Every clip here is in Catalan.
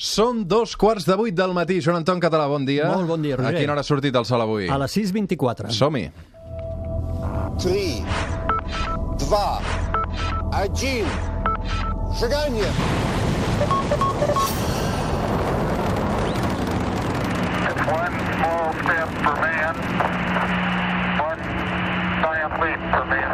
Són dos quarts de vuit del matí. Joan Anton Català, bon dia. Molt bon dia, Roger. A quina hora ha sortit el sol avui? A les 6.24. Som-hi. 3, 2, 1, seganya! One small step for man, one giant leap for man.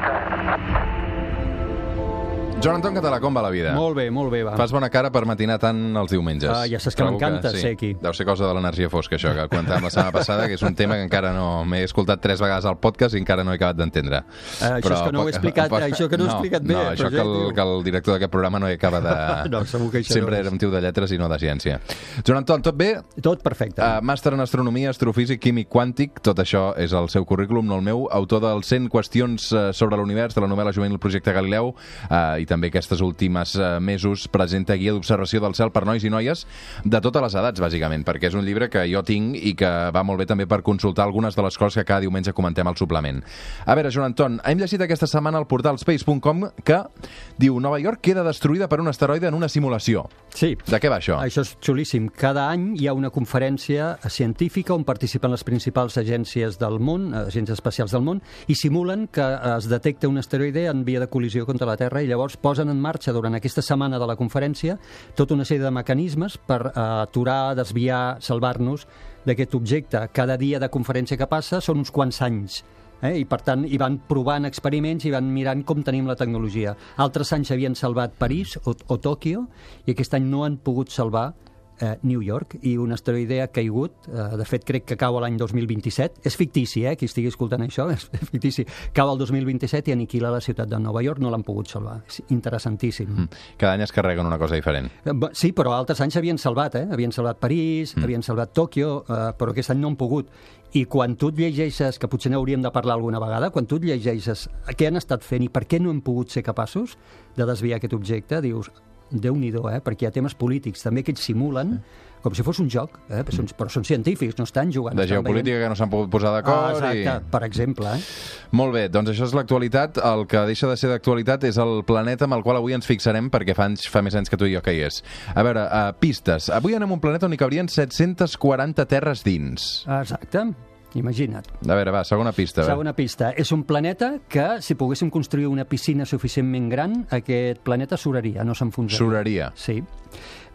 Joan Anton Català, com va la vida? Molt bé, molt bé, va. Fas bona cara per matinar tant els diumenges. Ah, ja saps que m'encanta ser aquí. Deu ser cosa de l'energia fosca, això, que comentàvem la setmana passada, que és un tema que encara no m'he escoltat tres vegades al podcast i encara no he acabat d'entendre. Eh, això és que no ho he explicat- això que no ho he explicat bé, No, això que el, que el director d'aquest programa no hi acaba de... No, segur que això Sempre no és. era un tio de lletres i no de ciència. Joan Anton, tot bé? Tot perfecte. Uh, màster en astronomia, astrofísic, químic quàntic, tot això és el seu currículum, no el meu, autor del 100 qüestions uh, sobre l'univers de la novel·la juvenil Projecte Galileu uh, i també aquestes últimes uh, mesos presenta guia d'observació del cel per nois i noies de totes les edats, bàsicament, perquè és un llibre que jo tinc i que va molt bé també per consultar algunes de les coses que cada diumenge comentem al suplement. A veure, Joan Anton, hem llegit aquesta setmana al portal space.com que diu Nova York queda destruïda per un asteroide en una simulació. Sí. De què va això? Això és xulíssim. Cada any hi ha una conferència científica on participen les principals agències del món, agències espacials del món, i simulen que es detecta un asteroide en via de col·lisió contra la Terra i llavors posen en marxa durant aquesta setmana de la conferència tota una sèrie de mecanismes per eh, aturar, desviar, salvar-nos d'aquest objecte. Cada dia de conferència que passa són uns quants anys. Eh? I per tant, hi van provant experiments i van mirant com tenim la tecnologia. Altres anys havien salvat París o, o Tòquio i aquest any no han pogut salvar eh, New York i un asteroide ha caigut, eh, de fet crec que cau l'any 2027, és fictici, eh, qui estigui escoltant això, és fictici, cau al 2027 i aniquila la ciutat de Nova York, no l'han pogut salvar, és interessantíssim. Mm. Cada any es carreguen una cosa diferent. Sí, però altres anys havien salvat, eh? havien salvat París, mm. havien salvat Tòquio, eh, però aquest any no han pogut. I quan tu et llegeixes, que potser n'hauríem de parlar alguna vegada, quan tu et llegeixes què han estat fent i per què no hem pogut ser capaços de desviar aquest objecte, dius, déu nhi eh? perquè hi ha temes polítics també que ells simulen com si fos un joc, eh? però, són, però són científics, no estan jugant. De estan geopolítica que no s'han pogut posar Ah, d'acord. exacte, i... per exemple. Eh? Molt bé, doncs això és l'actualitat. El que deixa de ser d'actualitat és el planeta amb el qual avui ens fixarem, perquè fa, anys, fa més anys que tu i jo que hi és. A veure, uh, pistes. Avui anem a un planeta on hi cabrien 740 terres dins. Exacte, imagina't. A veure, va, segona pista. va. Segona pista. És un planeta que, si poguéssim construir una piscina suficientment gran, aquest planeta suraria, no s'enfonsaria. Suraria. Sí.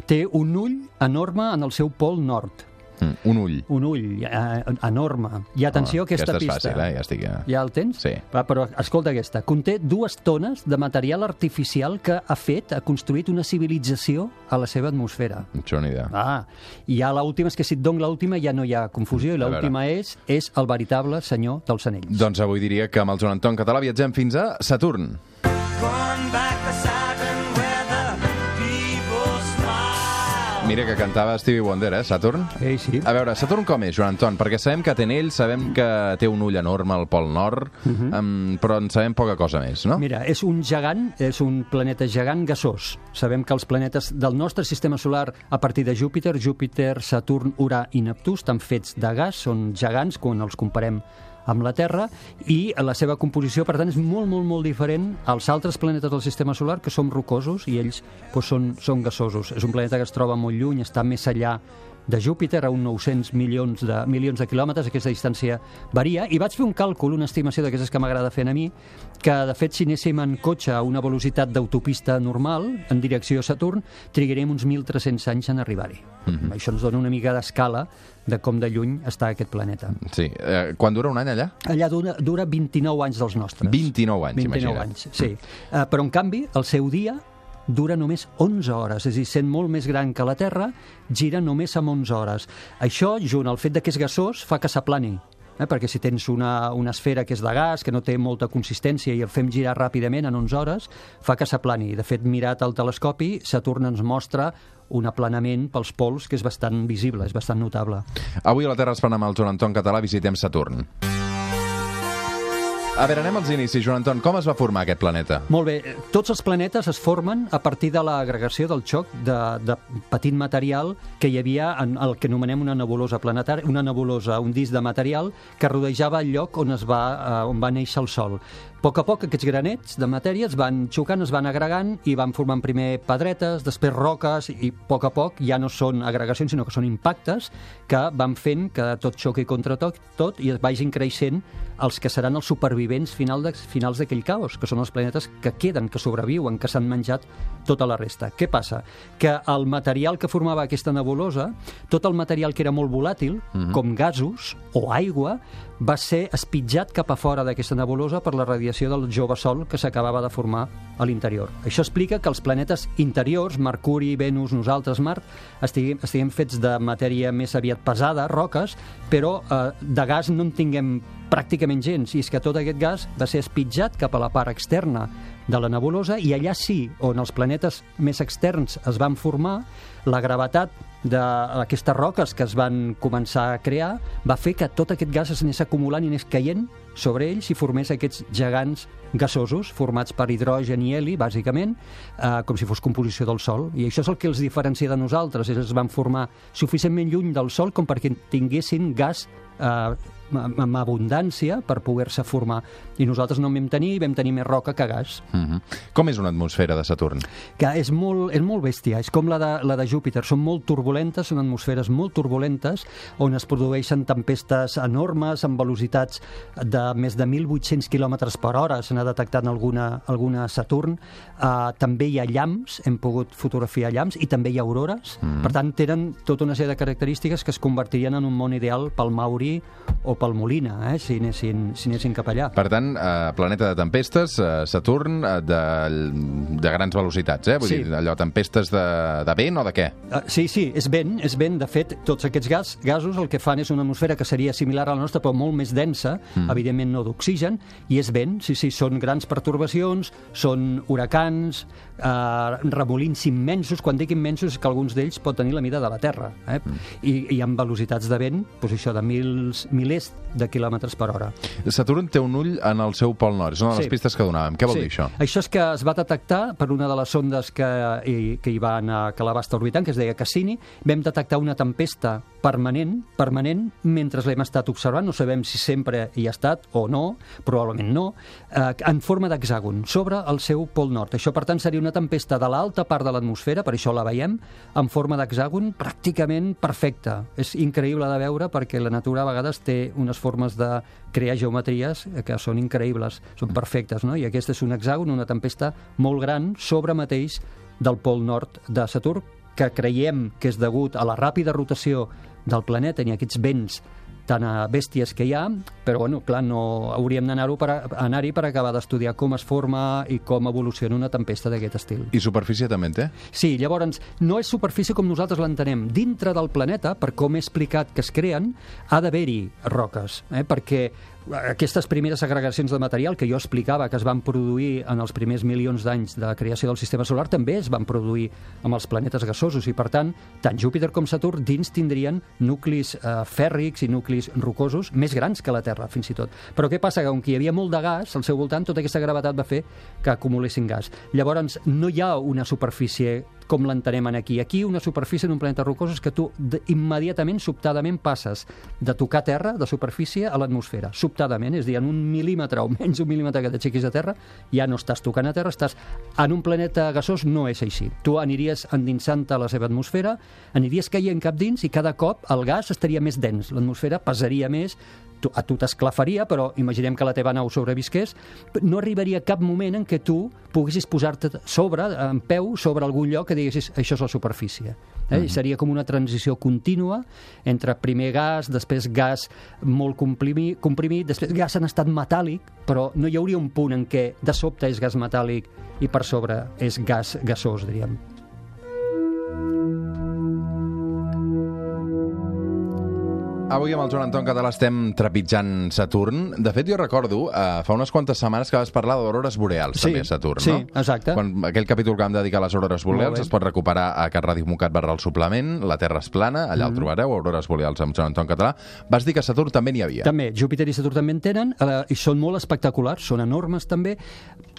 Té un ull enorme en el seu pol nord. Mm, un ull. Un ull eh, enorme. I atenció a aquesta, aquesta és pista. fàcil, eh? Ja estic... Ja. Ja el tens? Sí. Va, però escolta aquesta. Conté dues tones de material artificial que ha fet, ha construït una civilització a la seva atmosfera. No tinc ni idea. Ah, i ja l'última, és que si et dono l'última ja no hi ha confusió, i veure. l'última és, és el veritable senyor dels anells. Doncs avui diria que amb el Joan Anton Català viatgem fins a Saturn. Going back to Mira que cantava Stevie Wonder, eh, Saturn? Ei, sí. A veure, Saturn com és, Joan Anton? Perquè sabem que té anells, sabem que té un ull enorme al pol nord, um, però en sabem poca cosa més, no? Mira, és un gegant, és un planeta gegant gasós. Sabem que els planetes del nostre sistema solar, a partir de Júpiter, Júpiter, Saturn, Urà i Neptú, estan fets de gas, són gegants quan els comparem amb la Terra i la seva composició, per tant, és molt, molt, molt diferent als altres planetes del sistema solar, que som rocosos i ells doncs, són, són gasosos. És un planeta que es troba molt lluny, està més allà de Júpiter a uns 900 milions de, milions de quilòmetres, aquesta distància varia, i vaig fer un càlcul, una estimació d'aquestes que m'agrada fer a mi, que de fet si anéssim en cotxe a una velocitat d'autopista normal, en direcció a Saturn, trigarem uns 1.300 anys en arribar-hi. Això ens dona una mica d'escala de com de lluny està aquest planeta. Sí. Eh, quan dura un any allà? Allà dura, dura 29 anys dels nostres. 29 anys, 29 imagina't. anys, sí. Uh, però, en canvi, el seu dia dura només 11 hores, és a dir, sent molt més gran que la Terra, gira només amb 11 hores. Això, junt al fet de que és gasós, fa que s'aplani. Eh? perquè si tens una, una esfera que és de gas, que no té molta consistència i el fem girar ràpidament en 11 hores, fa que s'aplani. De fet, mirat al telescopi, Saturn ens mostra un aplanament pels pols que és bastant visible, és bastant notable. Avui a la Terra Esplana amb el Joan Anton Català visitem Saturn. A veure, anem als inicis, Joan Anton. Com es va formar aquest planeta? Molt bé, tots els planetes es formen a partir de l'agregació del xoc de, de petit material que hi havia en el que anomenem una nebulosa planetària, una nebulosa, un disc de material que rodejava el lloc on, es va, eh, on va néixer el Sol. A poc a poc aquests granets de matèria es van xocant, es van agregant i van formant primer pedretes, després roques i a poc a poc ja no són agregacions sinó que són impactes que van fent que tot xoqui contra tot, tot i es vagin creixent els que seran els supervivents final de, finals d'aquell caos, que són els planetes que queden, que sobreviuen, que s'han menjat tota la resta. Què passa? Que el material que formava aquesta nebulosa, tot el material que era molt volàtil, com gasos o aigua, va ser espitjat cap a fora d'aquesta nebulosa per la radiació del jove Sol que s'acabava de formar a l'interior. Això explica que els planetes interiors, Mercuri, Venus, nosaltres, Mart, estiguem, estiguem fets de matèria més aviat pesada, roques, però eh, de gas no en tinguem pràcticament gens, i és que tot aquest gas va ser espitjat cap a la part externa de la nebulosa i allà sí, on els planetes més externs es van formar, la gravetat d'aquestes roques que es van començar a crear va fer que tot aquest gas es anés acumulant i anés caient sobre ells i formés aquests gegants gasosos formats per hidrogen i heli, bàsicament, eh, com si fos composició del Sol. I això és el que els diferencia de nosaltres. Ells es van formar suficientment lluny del Sol com perquè tinguessin gas eh, amb abundància per poder-se formar. I nosaltres no en vam tenir, vam tenir més roca que gas. Mm -hmm. Com és una atmosfera de Saturn? que és molt, és molt bèstia, és com la de, la de Júpiter, són molt turbulentes, són atmosferes molt turbulentes, on es produeixen tempestes enormes amb velocitats de més de 1.800 km per hora, se n'ha detectat alguna, alguna Saturn, uh, també hi ha llamps, hem pogut fotografiar llamps, i també hi ha aurores, mm. per tant tenen tota una sèrie de característiques que es convertirien en un món ideal pel Mauri o pel Molina, eh, si, anessin, si anessin cap allà. Per tant, eh, planeta de tempestes, eh, Saturn, eh, de, de grans velocitats, eh? Vull Sí. dir, allò, tempestes de, de vent o de què? Uh, sí, sí, és vent, és vent. De fet, tots aquests gas, gasos el que fan és una atmosfera que seria similar a la nostra, però molt més densa, mm. evidentment no d'oxigen, i és vent, sí, sí, són grans pertorbacions, són huracans, uh, remolins immensos, quan dic immensos és que alguns d'ells pot tenir la mida de la Terra, eh? mm. I, i amb velocitats de vent, doncs això, de mils, milers de quilòmetres per hora. Saturn té un ull en el seu pol nord. És una de les Sí. pistes que donàvem. Què vol dir això? Això és que es va detectar per una de les sondes que hi, que hi va anar, que la va estar orbitant, que es deia Cassini, vam detectar una tempesta permanent, permanent, mentre l'hem estat observant, no sabem si sempre hi ha estat o no, probablement no, eh, en forma d'hexàgon, sobre el seu pol nord. Això, per tant, seria una tempesta de l'alta part de l'atmosfera, per això la veiem, en forma d'hexàgon pràcticament perfecta. És increïble de veure perquè la natura a vegades té unes formes de crear geometries que són increïbles, són perfectes, no? I aquesta és un hexàgon, una tempesta molt gran sobre mateix del pol nord de Saturn, que creiem que és degut a la ràpida rotació del planeta i aquests vents tan eh, bèsties que hi ha, però bueno, clar, no hauríem d'anar-ho per a- anar-hi per acabar d'estudiar com es forma i com evoluciona una tempesta d'aquest estil. I superfície també en té? Sí, llavors, no és superfície com nosaltres l'entenem. Dintre del planeta, per com he explicat que es creen, ha d'haver-hi roques, eh? perquè aquestes primeres agregacions de material que jo explicava que es van produir en els primers milions d'anys de creació del sistema solar també es van produir amb els planetes gasosos i per tant, tant Júpiter com Saturn dins tindrien nuclis eh, fèrrics i nuclis rocosos més grans que la Terra, fins i tot. Però què passa? Que com que hi havia molt de gas al seu voltant, tota aquesta gravetat va fer que acumulessin gas. Llavors, no hi ha una superfície com l'entenem en aquí. Aquí una superfície en un planeta rocós és que tu immediatament, sobtadament, passes de tocar terra, de superfície, a l'atmosfera. Sobtadament, és a dir, en un mil·límetre o menys d'un mil·límetre que t'aixequis de terra, ja no estàs tocant a terra, estàs en un planeta gasós, no és així. Tu aniries endinsant-te a la seva atmosfera, aniries caient cap dins i cada cop el gas estaria més dens, l'atmosfera pesaria més, tu, a tu t'esclafaria, però imaginem que la teva nau sobrevisqués, no arribaria cap moment en què tu poguessis posar-te sobre, en peu, sobre algun lloc que diguessis això és la superfície. Eh? Mm -hmm. Seria com una transició contínua entre primer gas, després gas molt comprimit, comprimit, després gas en estat metàl·lic, però no hi hauria un punt en què de sobte és gas metàl·lic i per sobre és gas gasós, diríem. Avui amb el Joan Anton Català estem trepitjant Saturn. De fet, jo recordo, eh, fa unes quantes setmanes que vas parlar d'aurores boreals Sí, també a Saturn, sí, no? exacte. Quan aquell capítol que vam dedicar a les aurores boreals es pot recuperar a Cat Ràdio Mocat barra el suplement, la Terra és plana, allà Mhm. el trobareu, aurores boreals amb Joan Anton Català. Vas dir que Saturn també n'hi havia. També, Júpiter i Saturn també en tenen, eh, i són molt espectaculars, són enormes també,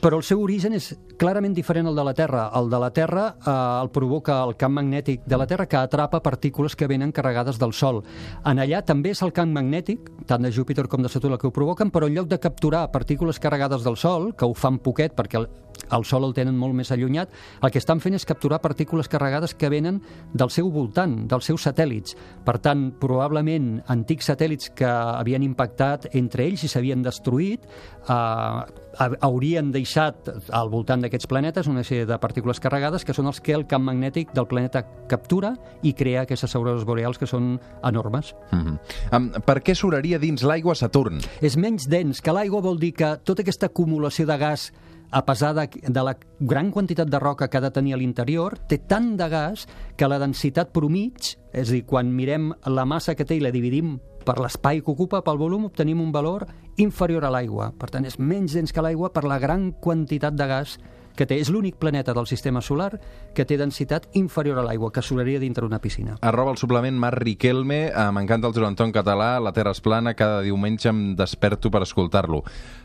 però el seu origen és clarament diferent al de la Terra. El de la Terra eh, el provoca el camp magnètic de la Terra que atrapa partícules que venen carregades del Sol. En allà també és el camp magnètic, tant de Júpiter com de Saturn el que ho provoquen, però en lloc de capturar partícules carregades del Sol, que ho fan poquet perquè el, el Sol el tenen molt més allunyat, el que estan fent és capturar partícules carregades que venen del seu voltant, dels seus satèl·lits. Per tant, probablement antics satèl·lits que havien impactat entre ells i s'havien destruït, eh, haurien deixat al voltant d'aquests planetes una sèrie de partícules carregades que són els que el camp magnètic del planeta captura i crea aquestes aurores boreals que són enormes. Mm -hmm. per què soraria dins l'aigua Saturn? És menys dens que l'aigua vol dir que tota aquesta acumulació de gas a pesar de, de la gran quantitat de roca que ha de tenir a l'interior, té tant de gas que la densitat promig, és a dir, quan mirem la massa que té i la dividim per l'espai que ocupa, pel volum, obtenim un valor inferior a l'aigua. Per tant, és menys dens que l'aigua per la gran quantitat de gas que té. És l'únic planeta del sistema solar que té densitat inferior a l'aigua, que sobraria dintre una piscina. Arroba el suplement Marc Riquelme. Eh, M'encanta el Joan en català. La Terra és plana. Cada diumenge em desperto per escoltar-lo.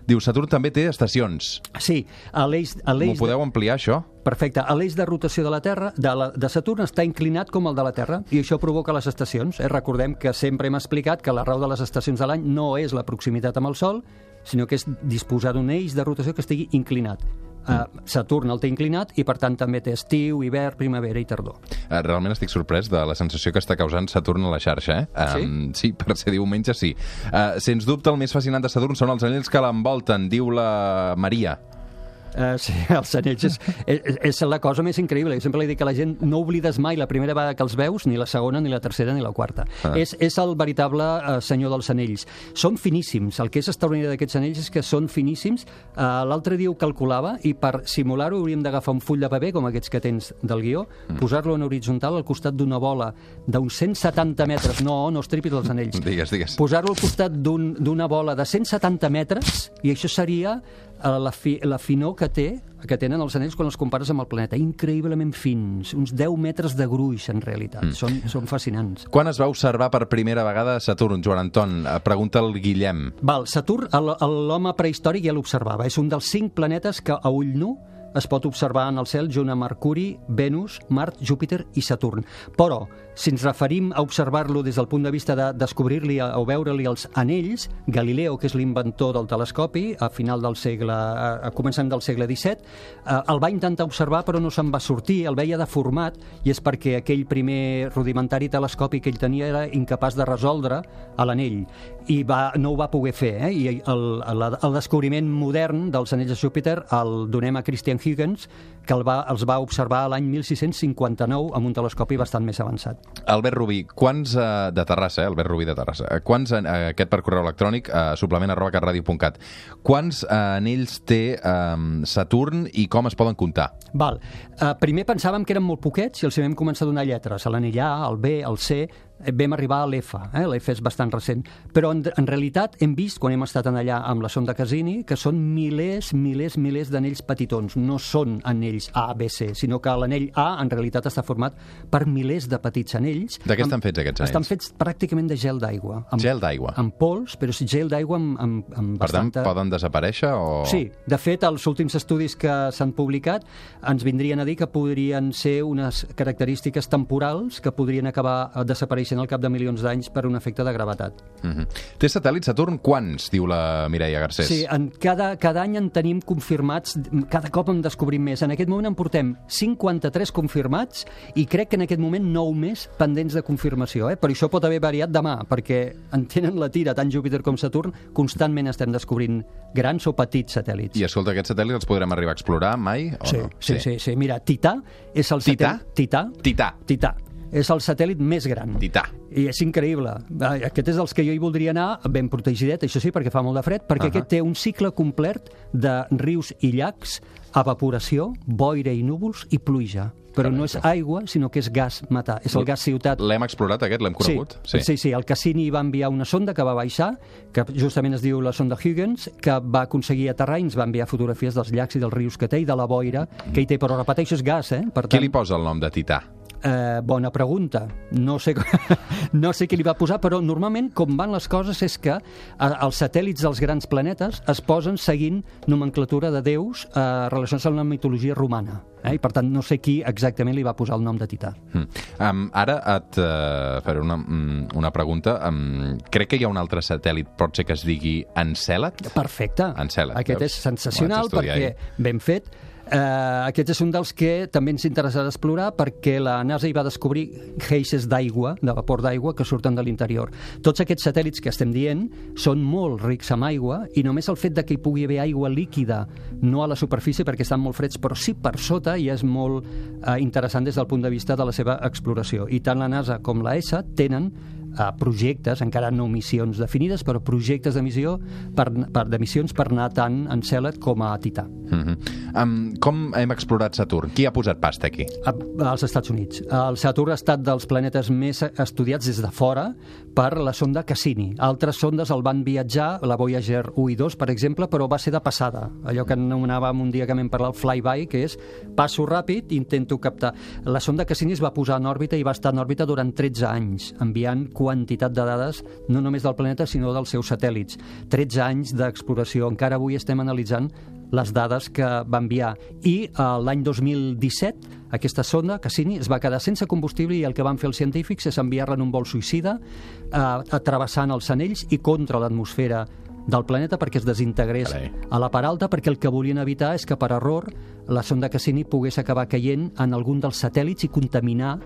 Diu, Saturn també té estacions. Sí, a l'eix a M'ho podeu ampliar, això? Perfecte. L'eix de rotació de la Terra, de, la, de Saturn, està inclinat com el de la Terra i això provoca les estacions. Eh? Recordem que sempre hem explicat que la raó de les estacions de l'any no és la proximitat amb el Sol, sinó que és disposar d'un eix de rotació que estigui inclinat. Uh, Saturn el té inclinat i, per tant, també té estiu, hivern, primavera i tardor. Eh, Realment estic sorprès de la sensació que està causant Saturn a la xarxa, eh? Sí? Um, sí, per ser diumenge, sí. Uh, sens dubte, el més fascinant de Saturn són els anells que l'envolten, diu la Maria. Uh, sí, els anells és, és, és la cosa més increïble. Jo sempre li dic a la gent no oblides mai la primera vegada que els veus, ni la segona, ni la tercera, ni la quarta. Ah. És, és el veritable uh, senyor dels anells. Són finíssims. El que és extraordinari d'aquests anells és que són finíssims. Uh, L'altre dia ho calculava i per simular-ho hauríem d'agafar un full de paper, com aquests que tens del guió, Mm. posar-lo en horitzontal al costat d'una bola d'uns 170 metres. No, no estripis els anells Digues, digues. posar-lo al costat d'un- d'una bola de 170 metres i això seria la, fi, la finor que té que tenen els anells quan els compares amb el planeta. Increïblement fins, uns 10 metres de gruix, en realitat. Mm. Són, són fascinants. Quan es va observar per primera vegada Saturn, Joan Anton? Eh, Pregunta el Guillem. Val, Saturn, l'home prehistòric ja l'observava. És un dels cinc planetes que a ull nu es pot observar en el cel junt a Mercuri, Venus, Mart, Júpiter i Saturn. Però, si ens referim a observar-lo des del punt de vista de descobrir-li o veure-li els anells, Galileo, que és l'inventor del telescopi, a final del segle, a, començant del segle XVII, eh, el va intentar observar però no se'n va sortir, el veia deformat i és perquè aquell primer rudimentari telescopi que ell tenia era incapaç de resoldre a l'anell i va, no ho va poder fer eh? i el, el, el descobriment modern dels anells de Júpiter el donem a Christian Huygens que el va, els va observar l'any 1659 amb un telescopi bastant més avançat. Albert Rubí, quants, eh, de Terrassa, eh, Albert Rubí de Terrassa, eh, quants, eh, aquest per correu electrònic, eh, suplement arroba catradio.cat, quants eh, anells té eh, Saturn i com es poden comptar? Val. Uh, primer pensàvem que eren molt poquets i els hi vam començar a donar lletres, a l'anell A, al B, al C, eh, vam arribar a l'F, eh? l'F és bastant recent, però en, en realitat hem vist, quan hem estat en allà amb la sonda Cassini, que són milers, milers, milers d'anells petitons, no són anells A, B, C, sinó que l'anell A en realitat està format per milers de petits anells. De què estan fets aquests anells? Estan fets pràcticament de gel d'aigua. Gel d'aigua. Amb pols, però gel d'aigua amb, amb, amb Per tant, bastanta... poden desaparèixer o... Sí, de fet, els últims estudis que s'han publicat ens vindrien a dir que podrien ser unes característiques temporals que podrien acabar eh, desapareixent al cap de milions d'anys per un efecte de gravetat. Mm -hmm. Té satèl·lits Saturn quants, diu la Mireia Garcés? Sí, en cada, cada any en tenim confirmats, cada cop en descobrim més. En aquest moment en portem 53 confirmats i crec que en aquest moment 9 més pendents de confirmació. Eh? Però això pot haver variat demà, perquè en tenen la tira, tant Júpiter com Saturn, constantment estem descobrint grans o petits satèl·lits. I escolta, aquests satèl·lits els podrem arribar a explorar mai o Sí, no? sí, sí, sí. Mira, Tità és el Tità? satèl·lit... Tità? Tità. Tità. És el satèl·lit més gran. Tità. I és increïble. Aquest és dels que jo hi voldria anar, ben protegidet, això sí, perquè fa molt de fred, perquè uh. -huh. aquest té un cicle complet de rius i llacs, evaporació, boira i núvols i pluja. Però no és aigua, sinó que és gas metà. És el gas ciutat. L'hem explorat, aquest? L'hem conegut? Sí, sí, sí, el Cassini va enviar una sonda que va baixar, que justament es diu la sonda Huygens, que va aconseguir aterrar i ens va enviar fotografies dels llacs i dels rius que té i de la boira que hi té, però repeteixo, és gas, eh? Per Qui li posa el nom de Tità? Eh, bona pregunta. No sé, no sé qui li va posar, però normalment com van les coses és que eh, els satèl·lits dels grans planetes es posen seguint nomenclatura de déus eh, relacionats amb la mitologia romana. Eh? I per tant no sé qui exactament li va posar el nom de Tità. Mm. Um, ara et uh, faré una, mm, una pregunta. Um, crec que hi ha un altre satèl·lit, pot ser que es digui Encèlad? Perfecte. Encèlad, Aquest veus? és sensacional perquè ben fet. Uh, aquest és un dels que també ens interessarà explorar perquè la NASA hi va descobrir geixes d'aigua, de vapor d'aigua, que surten de l'interior. Tots aquests satèl·lits que estem dient són molt rics amb aigua i només el fet de que hi pugui haver aigua líquida, no a la superfície perquè estan molt freds, però sí per sota, i és molt uh, interessant des del punt de vista de la seva exploració. I tant la NASA com la ESA tenen uh, projectes, encara no missions definides, però projectes de missió per, per, de missions per anar tant a Encèlad com a Tità. Mm -hmm. um, com hem explorat Saturn? Qui ha posat pasta aquí? A- als Estats Units. El Saturn ha estat dels planetes més estudiats des de fora per la sonda Cassini. Altres sondes el van viatjar, la Voyager 1 i 2, per exemple, però va ser de passada. Allò que anomenàvem un dia que vam parlar el flyby, que és passo ràpid, intento captar. La sonda Cassini es va posar en òrbita i va estar en òrbita durant 13 anys, enviant quantitat de dades no només del planeta, sinó dels seus satèl·lits. 13 anys d'exploració. Encara avui estem analitzant les dades que va enviar. I eh, l'any 2017 aquesta sonda, Cassini, es va quedar sense combustible i el que van fer els científics és enviar-la en un vol suïcida, eh, travessant els anells i contra l'atmosfera del planeta perquè es desintegrés Carai. a la part alta perquè el que volien evitar és que per error la sonda Cassini pogués acabar caient en algun dels satèl·lits i contaminar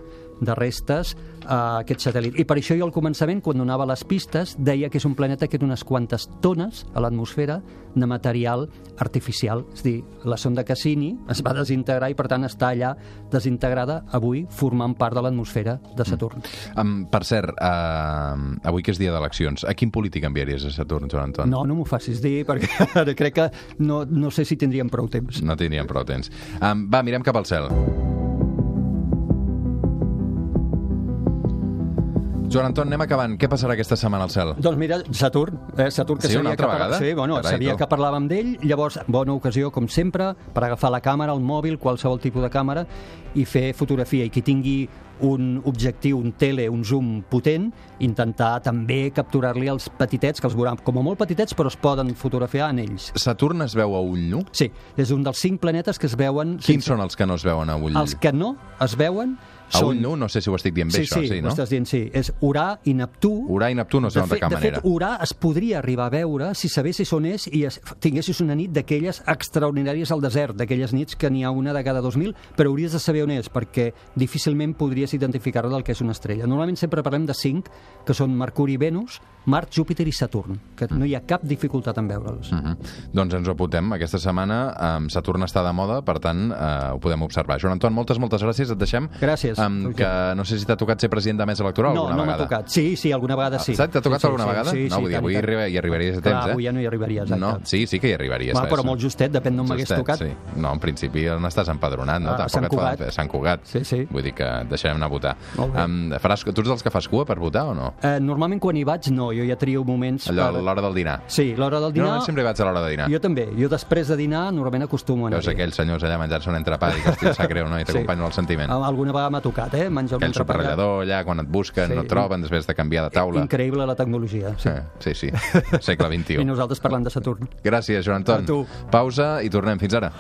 de restes a aquest satèl·lit. I per això jo al començament, quan donava les pistes, deia que és un planeta que té unes quantes tones a l'atmosfera de material artificial. És dir, la sonda Cassini es va desintegrar i per tant està allà desintegrada avui formant part de l'atmosfera de Saturn. Um, per cert, uh, avui que és dia d'eleccions, a quin polític enviaries a Saturn, Joan Anton? No, no m'ho facis dir perquè crec que no, no sé si tindríem prou temps. No tindríem prou temps. Um, va, mirem cap al cel. Joan Anton, anem acabant. Què passarà aquesta setmana al cel? Doncs mira, Saturn, eh, Saturn que Sí, una altra que vegada? Sí, bueno, Carai, sabia tu. que parlàvem d'ell, llavors, bona ocasió, com sempre, per agafar la càmera, el mòbil, qualsevol tipus de càmera, i fer fotografia. I qui tingui un objectiu, un tele, un zoom potent, intentar també capturar-li els petitets, que els veurà com a molt petitets, però es poden fotografiar en ells. Saturn es veu a ull nu? Sí, és un dels cinc planetes que es veuen... Quins són els que no es veuen a ull? Els que no es veuen A ull nu? No sé si ho estic dient bé, sí, això, sí, sí, ho no? estàs dient, sí. És Urà i Neptú. Urà i Neptú no es de de cap de manera. fet, Urà es podria arribar a veure si sabessis on és i es, tinguessis una nit d'aquelles extraordinàries al desert, d'aquelles nits que n'hi ha una de cada 2.000, però hauries de saber on és, perquè difícilment podries identificar del que és una estrella. Normalment sempre parlem de cinc, que són Mercuri, Venus, Mart, Júpiter i Saturn, que no hi ha cap dificultat en veure'ls. Mm -hmm. Doncs ens ho apuntem. Aquesta setmana um, Saturn està de moda, per tant, uh, ho podem observar. Joan Anton, moltes, moltes gràcies. Et deixem. Gràcies. Um, que no sé si t'ha tocat ser president de mesa electoral no, alguna no m'ha vegada. tocat. Sí, sí, alguna vegada sí. Saps? T'ha tocat sí, sí, alguna sí, vegada? Sí, no, sí, vull dir, avui tant. hi arribaries a Clar, temps, eh? avui ja no hi arribaria, exacte. No, sí, sí que hi arribaries. Va, va, però molt justet, depèn d'on m'hagués tocat. Sí. No, en principi on estàs empadronat, no? Ah, Tampoc Sant et Cugat. fer- Sant Cugat. Sí, sí. Vull dir que et deixarem anar a votar. Um, faràs, tu ets dels que fas cua per votar o no? Eh, normalment quan hi vaig, no, jo ja trio moments... Allò, per- l'hora del dinar. Sí, l'hora del dinar... normalment sempre vaig a l'hora de dinar. Jo també. Jo després de dinar normalment acostumo a anar. Veus aquells senyors allà menjar-se un entrepà i que estic sap greu, no? I t'acompanyo el sentiment. Alguna vegada m'ha tocat, eh? Menjar un Aquell entrepà allà. quan et busquen, Sí. no et troben, després de canviar de taula. Increïble la tecnologia, sí. Eh, Sí, sí, segle I XXI. nosaltres parlant de Saturn. Gràcies, Joan Anton. Pausa i tornem. Fins ara.